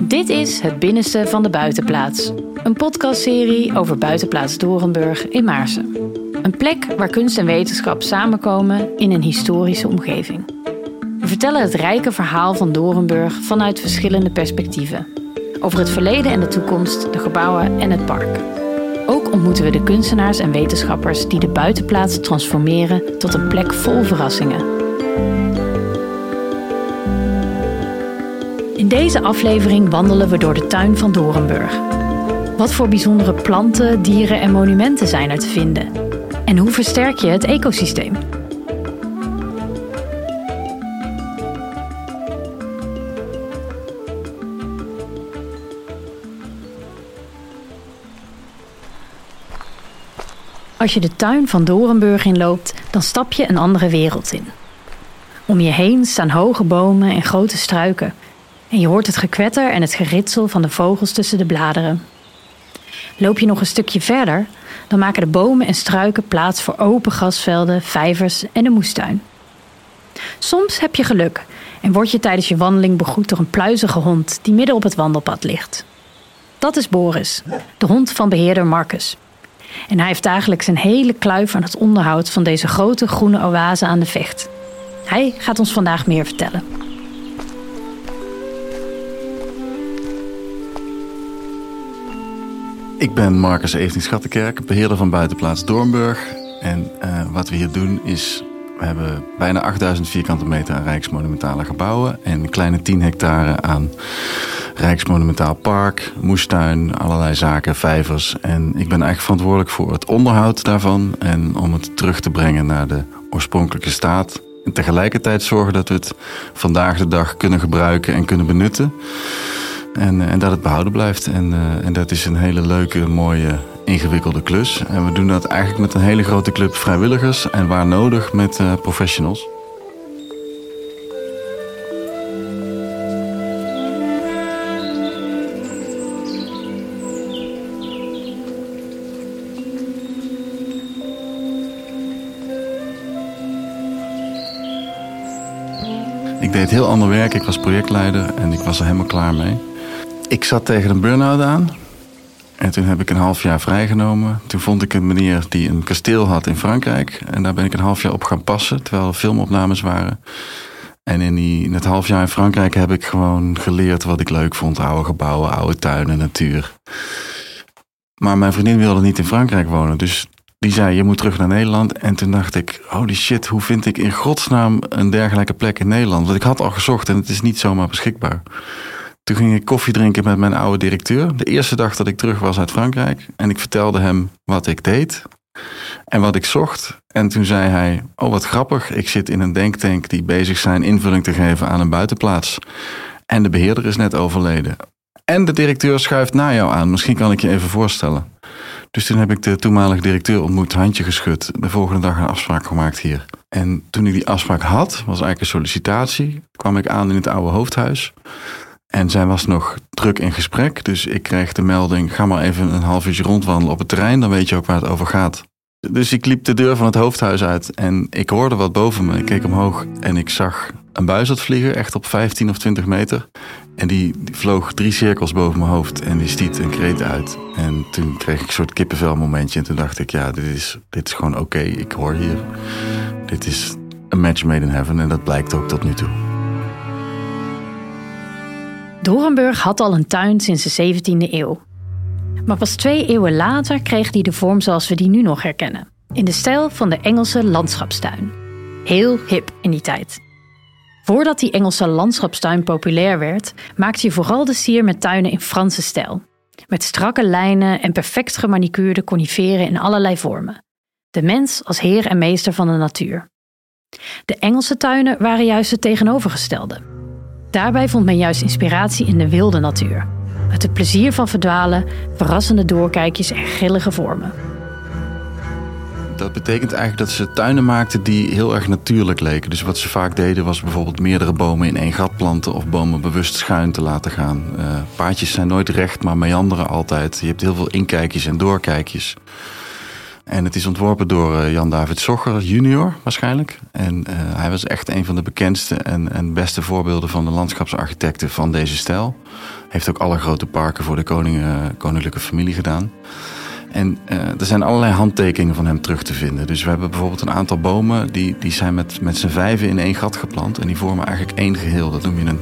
Dit is Het Binnenste van de Buitenplaats. Een podcastserie over Buitenplaats Dorenburg in Maarsen. Een plek waar kunst en wetenschap samenkomen in een historische omgeving. We vertellen het rijke verhaal van Dorenburg vanuit verschillende perspectieven. Over het verleden en de toekomst, de gebouwen en het park. Ook ontmoeten we de kunstenaars en wetenschappers die de buitenplaats transformeren tot een plek vol verrassingen. Deze aflevering wandelen we door de tuin van Dorenburg. Wat voor bijzondere planten, dieren en monumenten zijn er te vinden? En hoe versterk je het ecosysteem? Als je de tuin van Dorenburg inloopt, dan stap je een andere wereld in. Om je heen staan hoge bomen en grote struiken. En je hoort het gekwetter en het geritsel van de vogels tussen de bladeren. Loop je nog een stukje verder, dan maken de bomen en struiken plaats voor open grasvelden, vijvers en een moestuin. Soms heb je geluk en word je tijdens je wandeling begroet door een pluizige hond die midden op het wandelpad ligt. Dat is Boris, de hond van beheerder Marcus. En hij heeft dagelijks een hele kluif aan het onderhoud van deze grote groene oase aan de vecht. Hij gaat ons vandaag meer vertellen. Ik ben Marcus Evening Schattenkerk, beheerder van buitenplaats Doornburg. En uh, wat we hier doen is, we hebben bijna 8000 vierkante meter aan rijksmonumentale gebouwen en een kleine 10 hectare aan rijksmonumentaal park, moestuin, allerlei zaken, vijvers. En ik ben eigenlijk verantwoordelijk voor het onderhoud daarvan en om het terug te brengen naar de oorspronkelijke staat. En tegelijkertijd zorgen dat we het vandaag de dag kunnen gebruiken en kunnen benutten. En, eh, en dat het behouden blijft. En, uh, en dat is een hele leuke, mooie, ingewikkelde klus. En we doen dat eigenlijk met een hele grote club vrijwilligers en waar nodig met uh, professionals. Ik deed heel ander werk. Ik was projectleider en ik was er helemaal klaar mee. Ik zat tegen een burn-out aan. En toen heb ik een half jaar vrijgenomen. Toen vond ik een meneer die een kasteel had in Frankrijk. En daar ben ik een half jaar op gaan passen, terwijl er filmopnames waren. En in, die, in het half jaar in Frankrijk heb ik gewoon geleerd wat ik leuk vond. Oude gebouwen, oude tuinen, natuur. Maar mijn vriendin wilde niet in Frankrijk wonen. Dus die zei, je moet terug naar Nederland. En toen dacht ik, holy shit, hoe vind ik in godsnaam een dergelijke plek in Nederland? Want ik had al gezocht en het is niet zomaar beschikbaar. Toen ging ik koffie drinken met mijn oude directeur. De eerste dag dat ik terug was uit Frankrijk. En ik vertelde hem wat ik deed en wat ik zocht. En toen zei hij: Oh, wat grappig. Ik zit in een denktank die bezig zijn invulling te geven aan een buitenplaats. En de beheerder is net overleden. En de directeur schuift na jou aan. Misschien kan ik je even voorstellen. Dus toen heb ik de toenmalige directeur ontmoet, handje geschud. De volgende dag een afspraak gemaakt hier. En toen ik die afspraak had, was eigenlijk een sollicitatie. kwam ik aan in het oude hoofdhuis. En zij was nog druk in gesprek. Dus ik kreeg de melding: ga maar even een half uurtje rondwandelen op het terrein. Dan weet je ook waar het over gaat. Dus ik liep de deur van het hoofdhuis uit en ik hoorde wat boven me. Ik keek omhoog en ik zag een buizerd vliegen, echt op 15 of 20 meter. En die, die, vloog drie cirkels boven mijn hoofd en die stiet een kreet uit. En toen kreeg ik een soort kippenvel momentje. En toen dacht ik, ja, dit is, dit is gewoon oké. Ik hoor hier. Dit is een match made in heaven en dat blijkt ook tot nu toe. Dorenburg had al een tuin sinds de 17e eeuw. Maar pas twee eeuwen later kreeg die de vorm zoals we die nu nog herkennen. In de stijl van de Engelse landschapstuin. Heel hip in die tijd. Voordat die Engelse landschapstuin populair werd, maakte je vooral de sier met tuinen in Franse stijl. Met strakke lijnen en perfect gemanicuurde coniferen in allerlei vormen. De mens als heer en meester van de natuur. De Engelse tuinen waren juist het tegenovergestelde. Daarbij vond men juist inspiratie in de wilde natuur. Uit het plezier van verdwalen, verrassende doorkijkjes en grillige vormen. Dat betekent eigenlijk dat ze tuinen maakten die heel erg natuurlijk leken. Dus wat ze vaak deden was bijvoorbeeld meerdere bomen in één gat planten of bomen bewust schuin te laten gaan. Uh, paadjes zijn nooit recht, maar meanderen altijd. Je hebt heel veel inkijkjes en doorkijkjes. En het is ontworpen door eh, Jan-David Sogger junior waarschijnlijk. En uh, hij was echt een van de bekendste en, en beste voorbeelden van de landschapsarchitecten van deze stijl. Heeft ook alle grote parken voor de koning, koninklijke familie gedaan. En er zijn allerlei handtekeningen van hem terug te vinden. Dus we hebben bijvoorbeeld een aantal bomen die, die zijn met, met z'n vijven in één gat geplant. En die vormen eigenlijk één geheel. Dat noem je een,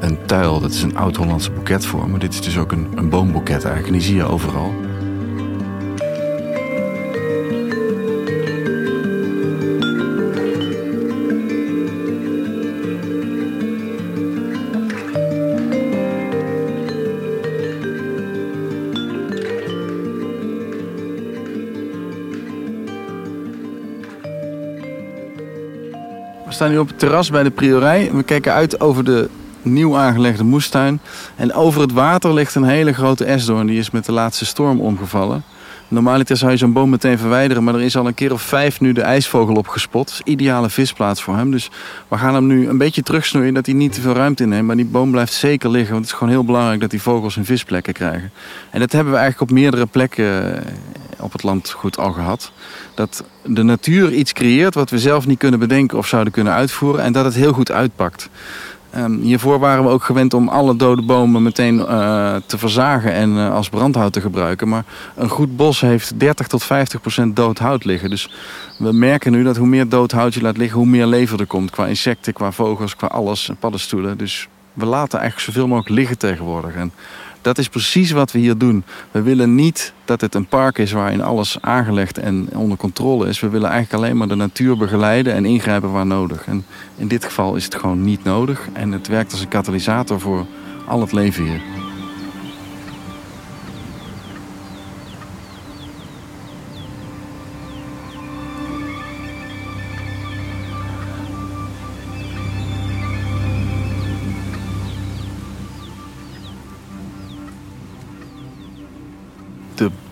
een tuil. Dat is een oud-Hollandse boeketvorm. Maar dit is dus ook een, een boomboeket eigenlijk. En die zie je overal. Staan nu op het terras bij de priorij. We kijken uit over de nieuw aangelegde moestuin. En over het water ligt een hele grote esdoorn. Die is met de laatste storm omgevallen. Normaliter zou je zo'n boom meteen verwijderen, maar er is al een keer of vijf nu de ijsvogel opgespot. Ideale visplaats voor hem. Dus we gaan hem nu een beetje terugsnoeien, dat hij niet te veel ruimte inneemt. Maar die boom blijft zeker liggen, want het is gewoon heel belangrijk dat die vogels hun visplekken krijgen. En dat hebben we eigenlijk op meerdere plekken op het land goed al gehad. Dat de natuur iets creëert wat we zelf niet kunnen bedenken of zouden kunnen uitvoeren. En dat het heel goed uitpakt. Um, hiervoor waren we ook gewend om alle dode bomen meteen uh, te verzagen en uh, als brandhout te gebruiken. Maar een goed bos heeft 30 tot 50 procent dood hout liggen. Dus we merken nu dat hoe meer dood hout je laat liggen, hoe meer lever er komt. Qua insecten, qua vogels, qua alles, paddenstoelen. Dus we laten eigenlijk zoveel mogelijk liggen tegenwoordig. En dat is precies wat we hier doen. We willen niet dat het een park is waarin alles aangelegd en onder controle is. We willen eigenlijk alleen maar de natuur begeleiden en ingrijpen waar nodig. En in dit geval is het gewoon niet nodig. En het werkt als een katalysator voor al het leven hier.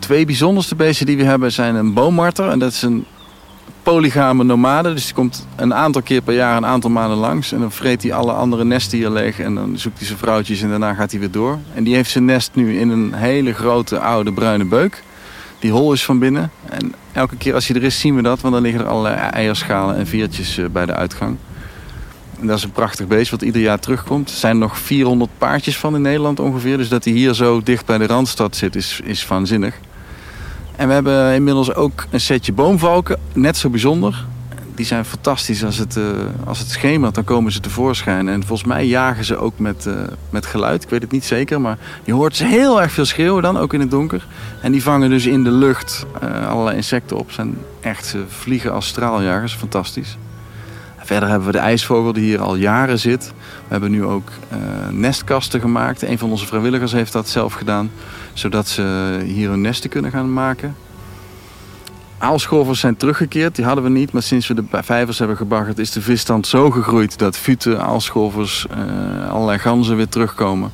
Twee bijzonderste beesten die we hebben zijn een boommarter. En dat is een polygame nomade. Dus die komt een aantal keer per jaar een aantal maanden langs. En dan vreet hij alle andere nesten hier leeg. En dan zoekt hij zijn vrouwtjes en daarna gaat hij weer door. En die heeft zijn nest nu in een hele grote oude bruine beuk. Die hol is van binnen. En elke keer als hij er is zien we dat. Want dan liggen er allerlei eierschalen en viertjes eh, bij de uitgang. En dat is een prachtig beest wat ieder jaar terugkomt. Er zijn nog 400 paardjes van in Nederland ongeveer. Dus dat hij hier zo dicht bij de Randstad zit is, is waanzinnig. En we hebben inmiddels ook een setje boomvalken. Net zo bijzonder. Die zijn fantastisch. Als het, uh, als het schemert, dan komen ze tevoorschijn. En volgens mij jagen ze ook met, uh, met geluid. Ik weet het niet zeker, maar je hoort ze heel erg veel schreeuwen dan, ook in het donker. En die vangen dus in de lucht uh, allerlei insecten op. Zijn echt, ze vliegen als straaljagers. Fantastisch. Verder hebben we de ijsvogel die hier al jaren zit. We hebben nu ook uh, nestkasten gemaakt. Een van onze vrijwilligers heeft dat zelf gedaan. Zodat ze hier hun nesten kunnen gaan maken. Aalscholvers zijn teruggekeerd. Die hadden we niet. Maar sinds we de vijvers hebben gebaggerd is de visstand zo gegroeid... dat futen, aalscholvers, uh, allerlei ganzen weer terugkomen.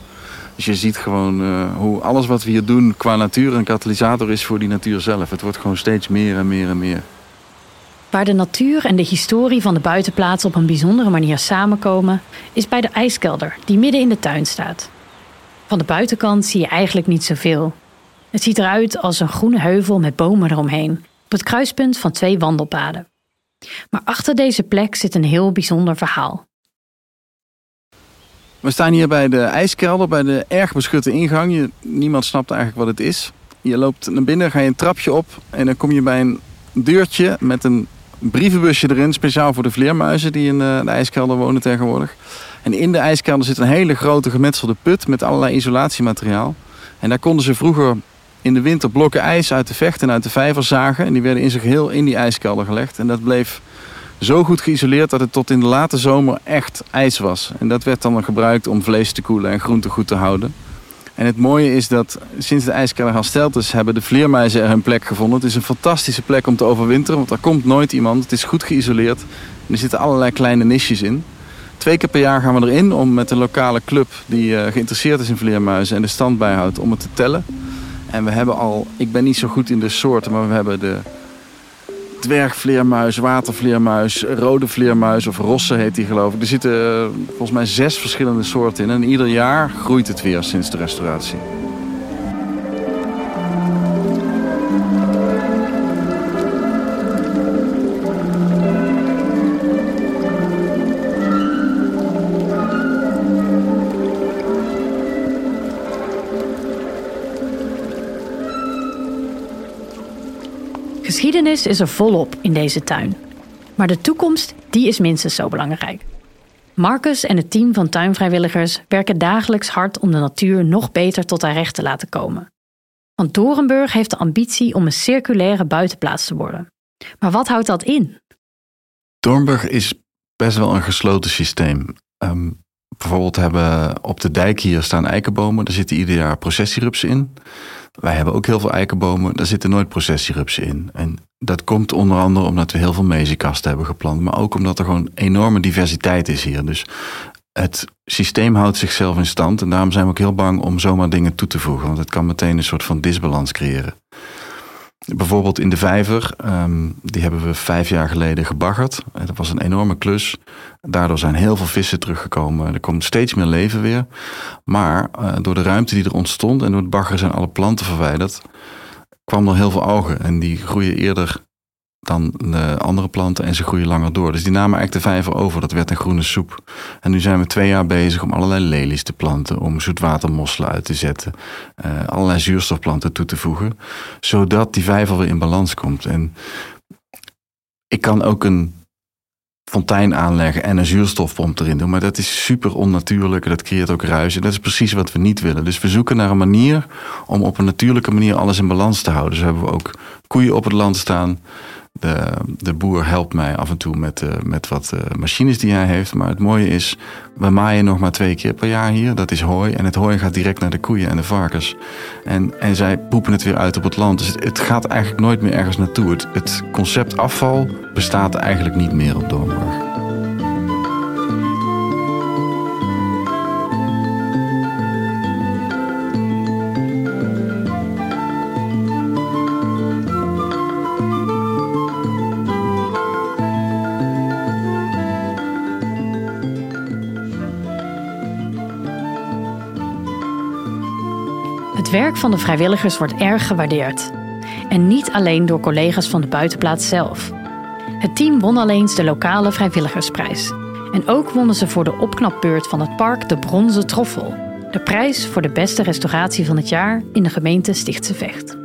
Dus je ziet gewoon uh, hoe alles wat we hier doen qua natuur een katalysator is voor die natuur zelf. Het wordt gewoon steeds meer en meer en meer. Waar de natuur en de historie van de buitenplaats op een bijzondere manier samenkomen, is bij de ijskelder die midden in de tuin staat. Van de buitenkant zie je eigenlijk niet zoveel. Het ziet eruit als een groene heuvel met bomen eromheen, op het kruispunt van twee wandelpaden. Maar achter deze plek zit een heel bijzonder verhaal. We staan hier bij de ijskelder, bij de erg beschutte ingang. Je, niemand snapt eigenlijk wat het is. Je loopt naar binnen, ga je een trapje op en dan kom je bij een deurtje met een brievenbusje erin, speciaal voor de vleermuizen die in eh, de ijskelder wonen tegenwoordig. En in de ijskelder zit een hele grote gemetselde put met allerlei isolatiemateriaal. En daar konden ze vroeger in de winter blokken ijs uit de vecht en uit de vijver zagen. En die werden in zijn geheel in die ijskelder gelegd. En dat bleef zo goed geïsoleerd dat het tot in de late zomer echt ijs was. En dat werd dan gebruikt om vlees te koelen en groenten goed te houden. En het mooie is dat sinds de ijskelder hersteld is, hebben de vleermuizen er hun plek gevonden. Het is een fantastische plek om te overwinteren, want er komt nooit iemand. Het is goed geïsoleerd. En er zitten allerlei kleine nisjes in. Twee keer per jaar gaan we erin om met een lokale club die uh, geïnteresseerd is in vleermuizen en de stand bijhoudt om het te tellen. En we hebben al, ik ben niet zo goed in de soorten, maar we hebben de dwergvleermuis, watervleermuis, rode vleermuis of rosse heet die geloof ik. Er zitten uh, volgens mij zes verschillende soorten in en ieder jaar groeit het weer sinds de restauratie. Is er volop in deze tuin. Maar de toekomst, die is minstens zo belangrijk. Marcus en het team van tuinvrijwilligers werken dagelijks hard om de natuur nog beter tot haar recht te laten komen. Want Dorenburg heeft de ambitie om een circulaire buitenplaats te worden. Maar wat houdt dat in? Doornburg is best wel een gesloten systeem. Um, bijvoorbeeld hebben op de dijk hier staan eikenbomen. Daar zitten ieder jaar processierupsen in. Wij hebben ook heel veel eikenbomen. Daar zitten nooit processierupsen in. En dat komt onder andere omdat we heel veel meziekasten hebben geplant. Maar ook omdat er gewoon enorme diversiteit is hier. Dus het systeem houdt zichzelf in stand. En daarom zijn we ook heel bang om zomaar dingen toe te voegen. Want het kan meteen een soort van disbalans creëren. Bijvoorbeeld in de vijver, ehm, die hebben we vijf jaar geleden gebaggerd. Dat was een enorme klus. Daardoor zijn heel veel vissen teruggekomen. Er komt steeds meer leven weer. Maar uh, door de ruimte die er ontstond en door het baggeren zijn alle planten verwijderd, kwam er heel veel algen. En die groeien eerder dan de andere planten en ze groeien langer door. Dus die namen eigenlijk de vijver over. Dat werd een groene soep. En nu zijn we twee jaar bezig om allerlei lelies te planten, om zoetwatermosselen uit te zetten, uh, allerlei zuurstofplanten toe te voegen, zodat die vijver weer in balans komt. En ik kan ook een fontein aanleggen en een zuurstofpomp erin doen. Maar dat is super onnatuurlijk. Dat creëert ook ruis. En dat is precies wat we niet willen. Dus we zoeken naar een manier om op een natuurlijke manier alles in balans te houden. Dus hebben we ook koeien op het land staan. De, de boer helpt mij af en toe met, uh, met wat uh, machines die hij heeft. Maar het mooie is, we maaien nog maar twee keer per jaar hier. Dat is hooi. En het hooi gaat direct naar de koeien en de varkens. En, en zij poepen het weer uit op het land. Dus het, het gaat eigenlijk nooit meer ergens naartoe. Het, het concept afval bestaat eigenlijk niet meer op Doornburg. Het werk van de vrijwilligers wordt erg gewaardeerd. En niet alleen door collega's van de buitenplaats zelf. Het team won al eens de lokale vrijwilligersprijs. En ook wonnen ze voor de opknapbeurt van het park de Bronzen Troffel. De prijs voor de beste restauratie van het jaar in de gemeente Stichtse Vecht.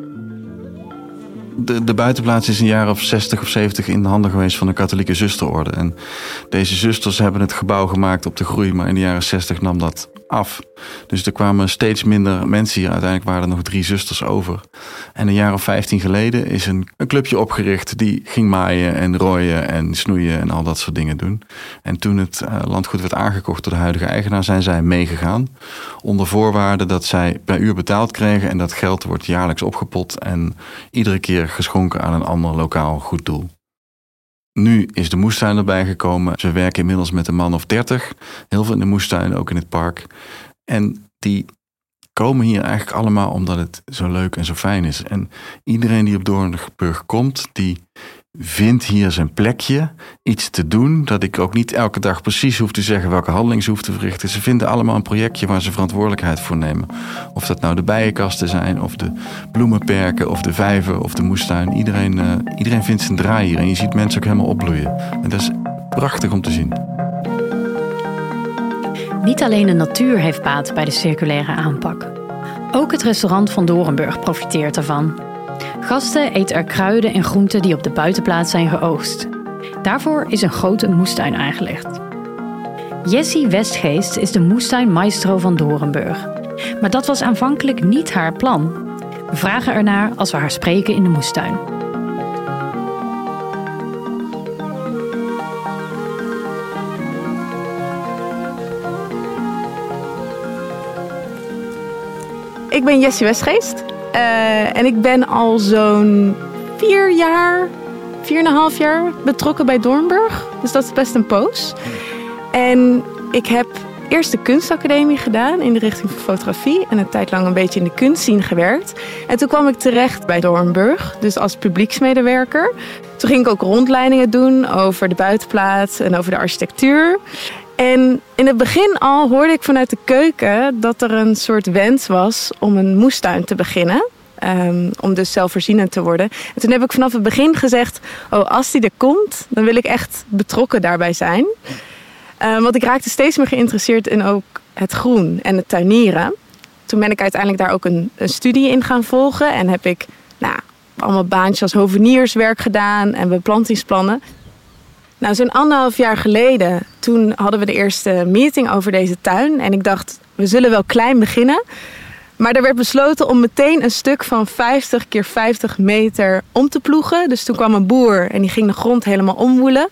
De, de, buitenplaats is een jaar of 60 of 70 in de handen geweest van de katholieke zusterorde. En deze zusters hebben het gebouw gemaakt op de groei, maar in de jaren 60 nam dat af. Dus er kwamen steeds minder mensen hier. Uiteindelijk waren er nog drie zusters over. En een jaar of vijftien geleden is een, een clubje opgericht die ging maaien en rooien en snoeien en al dat soort dingen doen. En toen het uh, landgoed werd aangekocht door de huidige eigenaar, zijn zij meegegaan. Onder voorwaarde dat zij per uur betaald kregen en dat geld wordt jaarlijks opgepot en iedere keer geschonken aan een ander lokaal goed doel. Nu is de moestuin erbij gekomen. Ze werken inmiddels met een man of dertig. Heel veel in de moestuin, ook in het park. En die komen hier eigenlijk allemaal omdat het zo leuk en zo fijn is. En iedereen die op Doornburg komt, die vindt hier zijn plekje, iets te doen, dat ik ook niet elke dag precies hoef te zeggen welke handeling ze hoeft te verrichten. Ze vinden allemaal een projectje waar ze verantwoordelijkheid voor nemen. Of dat nou de bijenkasten zijn, of de bloemenperken, of de vijver, of de moestuin. Iedereen, uh, iedereen vindt zijn draai hier en je ziet mensen ook helemaal opbloeien. En dat is prachtig om te zien. Niet alleen de natuur heeft baat bij de circulaire aanpak. Ook het restaurant van Dorenburg profiteert ervan. Gasten eten er kruiden en groenten die op de buitenplaats zijn geoogst. Daarvoor is een grote moestuin aangelegd. Jessie Westgeest is de moestuinmaestro van Dorenburg. Maar dat was aanvankelijk niet haar plan. We vragen ernaar als we haar spreken in de moestuin. Ik ben Jessie Westgeest. Uh, en ik ben al zo'n vier jaar, vier en een half jaar betrokken bij Doornburg. Dus dat is best een poos. En ik heb eerst de kunstacademie gedaan in de richting van fotografie. En een tijd lang een beetje in de kunstzien gewerkt. En toen kwam ik terecht bij Doornburg, dus als publieksmedewerker. Toen ging ik ook rondleidingen doen over de buitenplaats en over de architectuur. En in het begin al hoorde ik vanuit de keuken dat er een soort wens was om een moestuin te beginnen. Um, om dus zelfvoorzienend te worden. En toen heb ik vanaf het begin gezegd: Oh, als die er komt, dan wil ik echt betrokken daarbij zijn. Um, want ik raakte steeds meer geïnteresseerd in ook het groen en het tuinieren. Toen ben ik uiteindelijk daar ook een, een studie in gaan volgen. En heb ik nou, allemaal baantjes als hovenierswerk gedaan en beplantingsplannen. Nou, zo'n anderhalf jaar geleden, toen hadden we de eerste meeting over deze tuin. En ik dacht, we zullen wel klein beginnen. Maar er werd besloten om meteen een stuk van 50 keer 50 meter om te ploegen. Dus toen kwam een boer en die ging de grond helemaal omwoelen.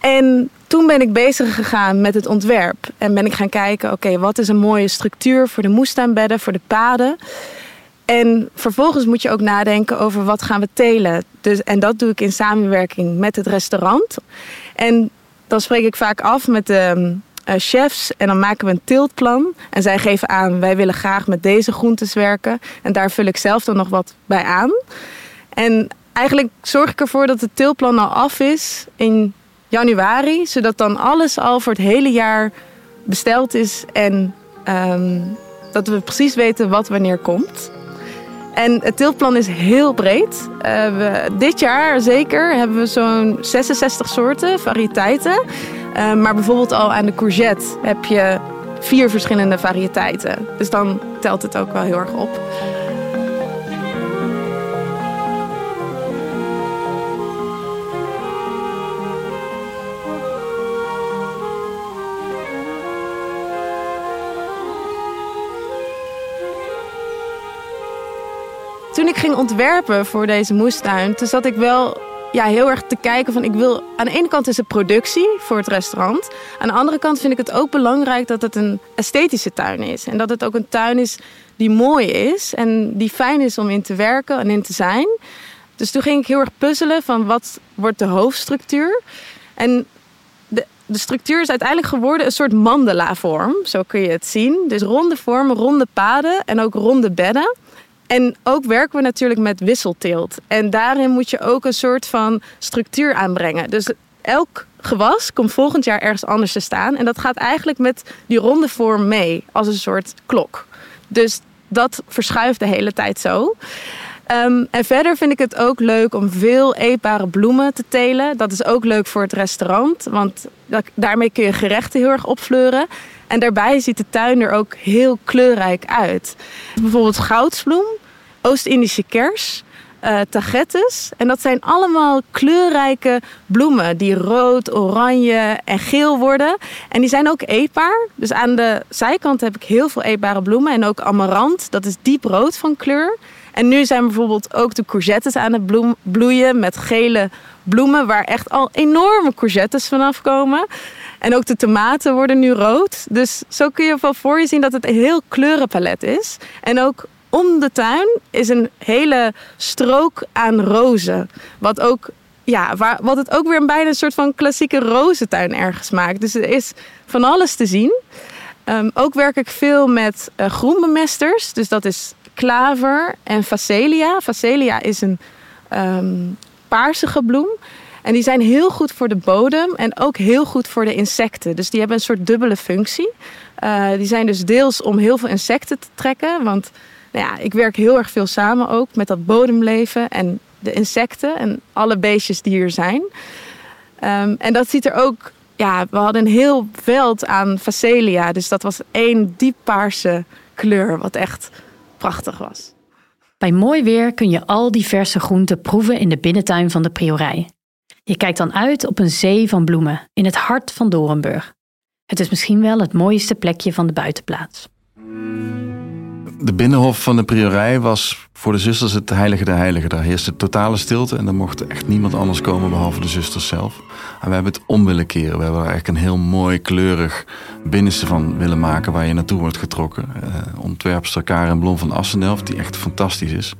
En toen ben ik bezig gegaan met het ontwerp. En ben ik gaan kijken, oké, wat is een mooie structuur voor de moestuinbedden, voor de paden. En vervolgens moet je ook nadenken over wat gaan we telen. Dus, en dat doe ik in samenwerking met het restaurant. En dan spreek ik vaak af met de uh, chefs en dan maken we een tiltplan. En zij geven aan, wij willen graag met deze groentes werken. En daar vul ik zelf dan nog wat bij aan. En eigenlijk zorg ik ervoor dat het tiltplan al af is in januari. Zodat dan alles al voor het hele jaar besteld is. En um, dat we precies weten wat wanneer komt. En het tiltplan is heel breed. Uh, we, dit jaar zeker hebben we zo'n 66 soorten, variëteiten. Uh, maar bijvoorbeeld al aan de courgette heb je vier verschillende variëteiten. Dus dan telt het ook wel heel erg op. toen ik ging ontwerpen voor deze moestuin, toen zat ik wel ja, heel erg te kijken van ik wil aan de ene kant is het productie voor het restaurant. Aan de andere kant vind ik het ook belangrijk dat het een esthetische tuin is. En dat het ook een tuin is die mooi is en die fijn is om in te werken en in te zijn. Dus toen ging ik heel erg puzzelen van wat wordt de hoofdstructuur. En de, de structuur is uiteindelijk geworden een soort mandala-vorm. Zo kun je het zien. Dus ronde vormen, ronde paden en ook ronde bedden. En ook werken we natuurlijk met wisselteelt. En daarin moet je ook een soort van structuur aanbrengen. Dus elk gewas komt volgend jaar ergens anders te staan. En dat gaat eigenlijk met die ronde vorm mee, als een soort klok. Dus dat verschuift de hele tijd zo. Ehm, en verder vind ik het ook leuk om veel eetbare bloemen te telen. Dat is ook leuk voor het restaurant, want daarmee kun je gerechten heel erg opfleuren. En daarbij ziet de tuin er ook heel kleurrijk uit. Bijvoorbeeld goudsbloem, Oost-Indische kers, uh, tagettes. En dat zijn allemaal kleurrijke bloemen die rood, oranje en geel worden. En die zijn ook eetbaar. Dus aan de zijkant heb ik heel veel eetbare bloemen. En ook amarant, dat is diep rood van kleur. En nu zijn bijvoorbeeld ook de courgettes aan het bloeien met gele bloemen waar echt al enorme courgettes vanaf komen. En ook de tomaten worden nu rood. Dus zo kun je wel voor je zien dat het een heel kleurenpalet is. En ook om de tuin is een hele strook aan rozen. Wat ook ja, wat het ook weer een bijna een soort van klassieke rozentuin ergens maakt. Dus er is van alles te zien. Um, ook werk ik veel met uh, groenbemesters. Dus dat is klaver en facelia. Facelia is een um, paarsige bloem. En die zijn heel goed voor de bodem en ook heel goed voor de insecten. Dus die hebben een soort dubbele functie. Uh, die zijn dus deels om heel veel insecten te trekken. Want nou ja, ik werk heel erg veel samen ook met dat bodemleven en de insecten en alle beestjes die hier zijn. Um, en dat ziet er ook, ja, we hadden een heel veld aan facelia. Dus dat was één diep paarse kleur, wat echt prachtig was. Bij mooi weer kun je al die verse groenten proeven in de binnentuin van de priorij. Je kijkt dan uit op een zee van bloemen in het hart van Dorenburg. Het is misschien wel het mooiste plekje van de buitenplaats. De binnenhof van de priorij was voor de zusters het heilige der heiligen. Daar heerste totale stilte en er mocht echt niemand anders komen behalve de zusters zelf. En we hebben het om willen keren. We hebben er eigenlijk een heel mooi kleurig binnenste van willen maken waar je naartoe wordt getrokken. Uh, ontwerpster Karen Blom van Assendelft, die echt fantastisch is,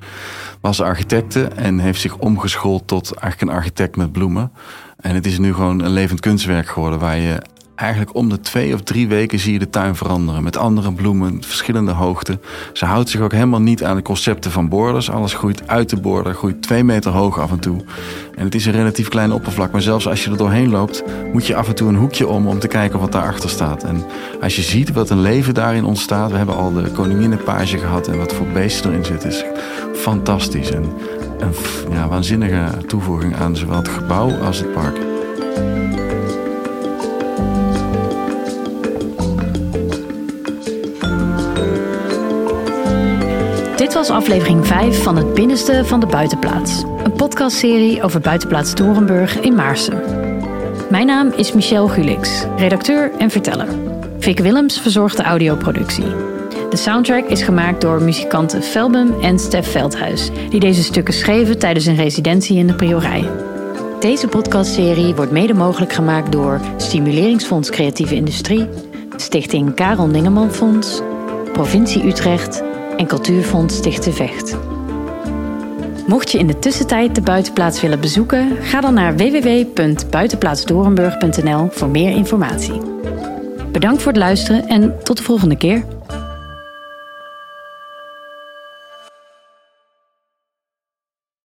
was architecte en heeft zich omgeschoold tot eigenlijk een architect met bloemen. En het is nu gewoon een levend kunstwerk geworden waar je eigenlijk om de twee of drie weken zie je de tuin veranderen. Met andere bloemen, verschillende hoogten. Ze houdt zich ook helemaal niet aan de concepten van borders. Alles groeit uit de border, groeit twee meter hoog af en toe. En het is een relatief klein oppervlak. Maar zelfs als je er doorheen loopt, moet je af en toe een hoekje om om te kijken wat daarachter staat. En als je ziet wat een leven daarin ontstaat. We hebben al de koninginnenpage gehad en wat voor beesten erin zitten. Is fantastisch. En een ja, waanzinnige toevoeging aan zowel het gebouw als het park. Was aflevering 5 van Het Binnenste van de Buitenplaats. Een podcastserie over Buitenplaats Dorenburg in Maarsen. Mijn naam is Michelle Gulix, redacteur en verteller. Vic Willems verzorgt de audioproductie. De soundtrack is gemaakt door muzikanten Felbum en Stef Veldhuis, die deze stukken schreven tijdens een residentie in de Priorij. Deze podcastserie wordt mede mogelijk gemaakt door Stimuleringsfonds Creatieve Industrie, Stichting Karel Ningeman Fonds, Provincie Utrecht en Cultuurfonds Stichten Vecht. Mocht je in de tussentijd de buitenplaats willen bezoeken, ga dan naar www.buitenplaatsdorenburg.nl voor meer informatie. Bedankt voor het luisteren en tot de volgende keer.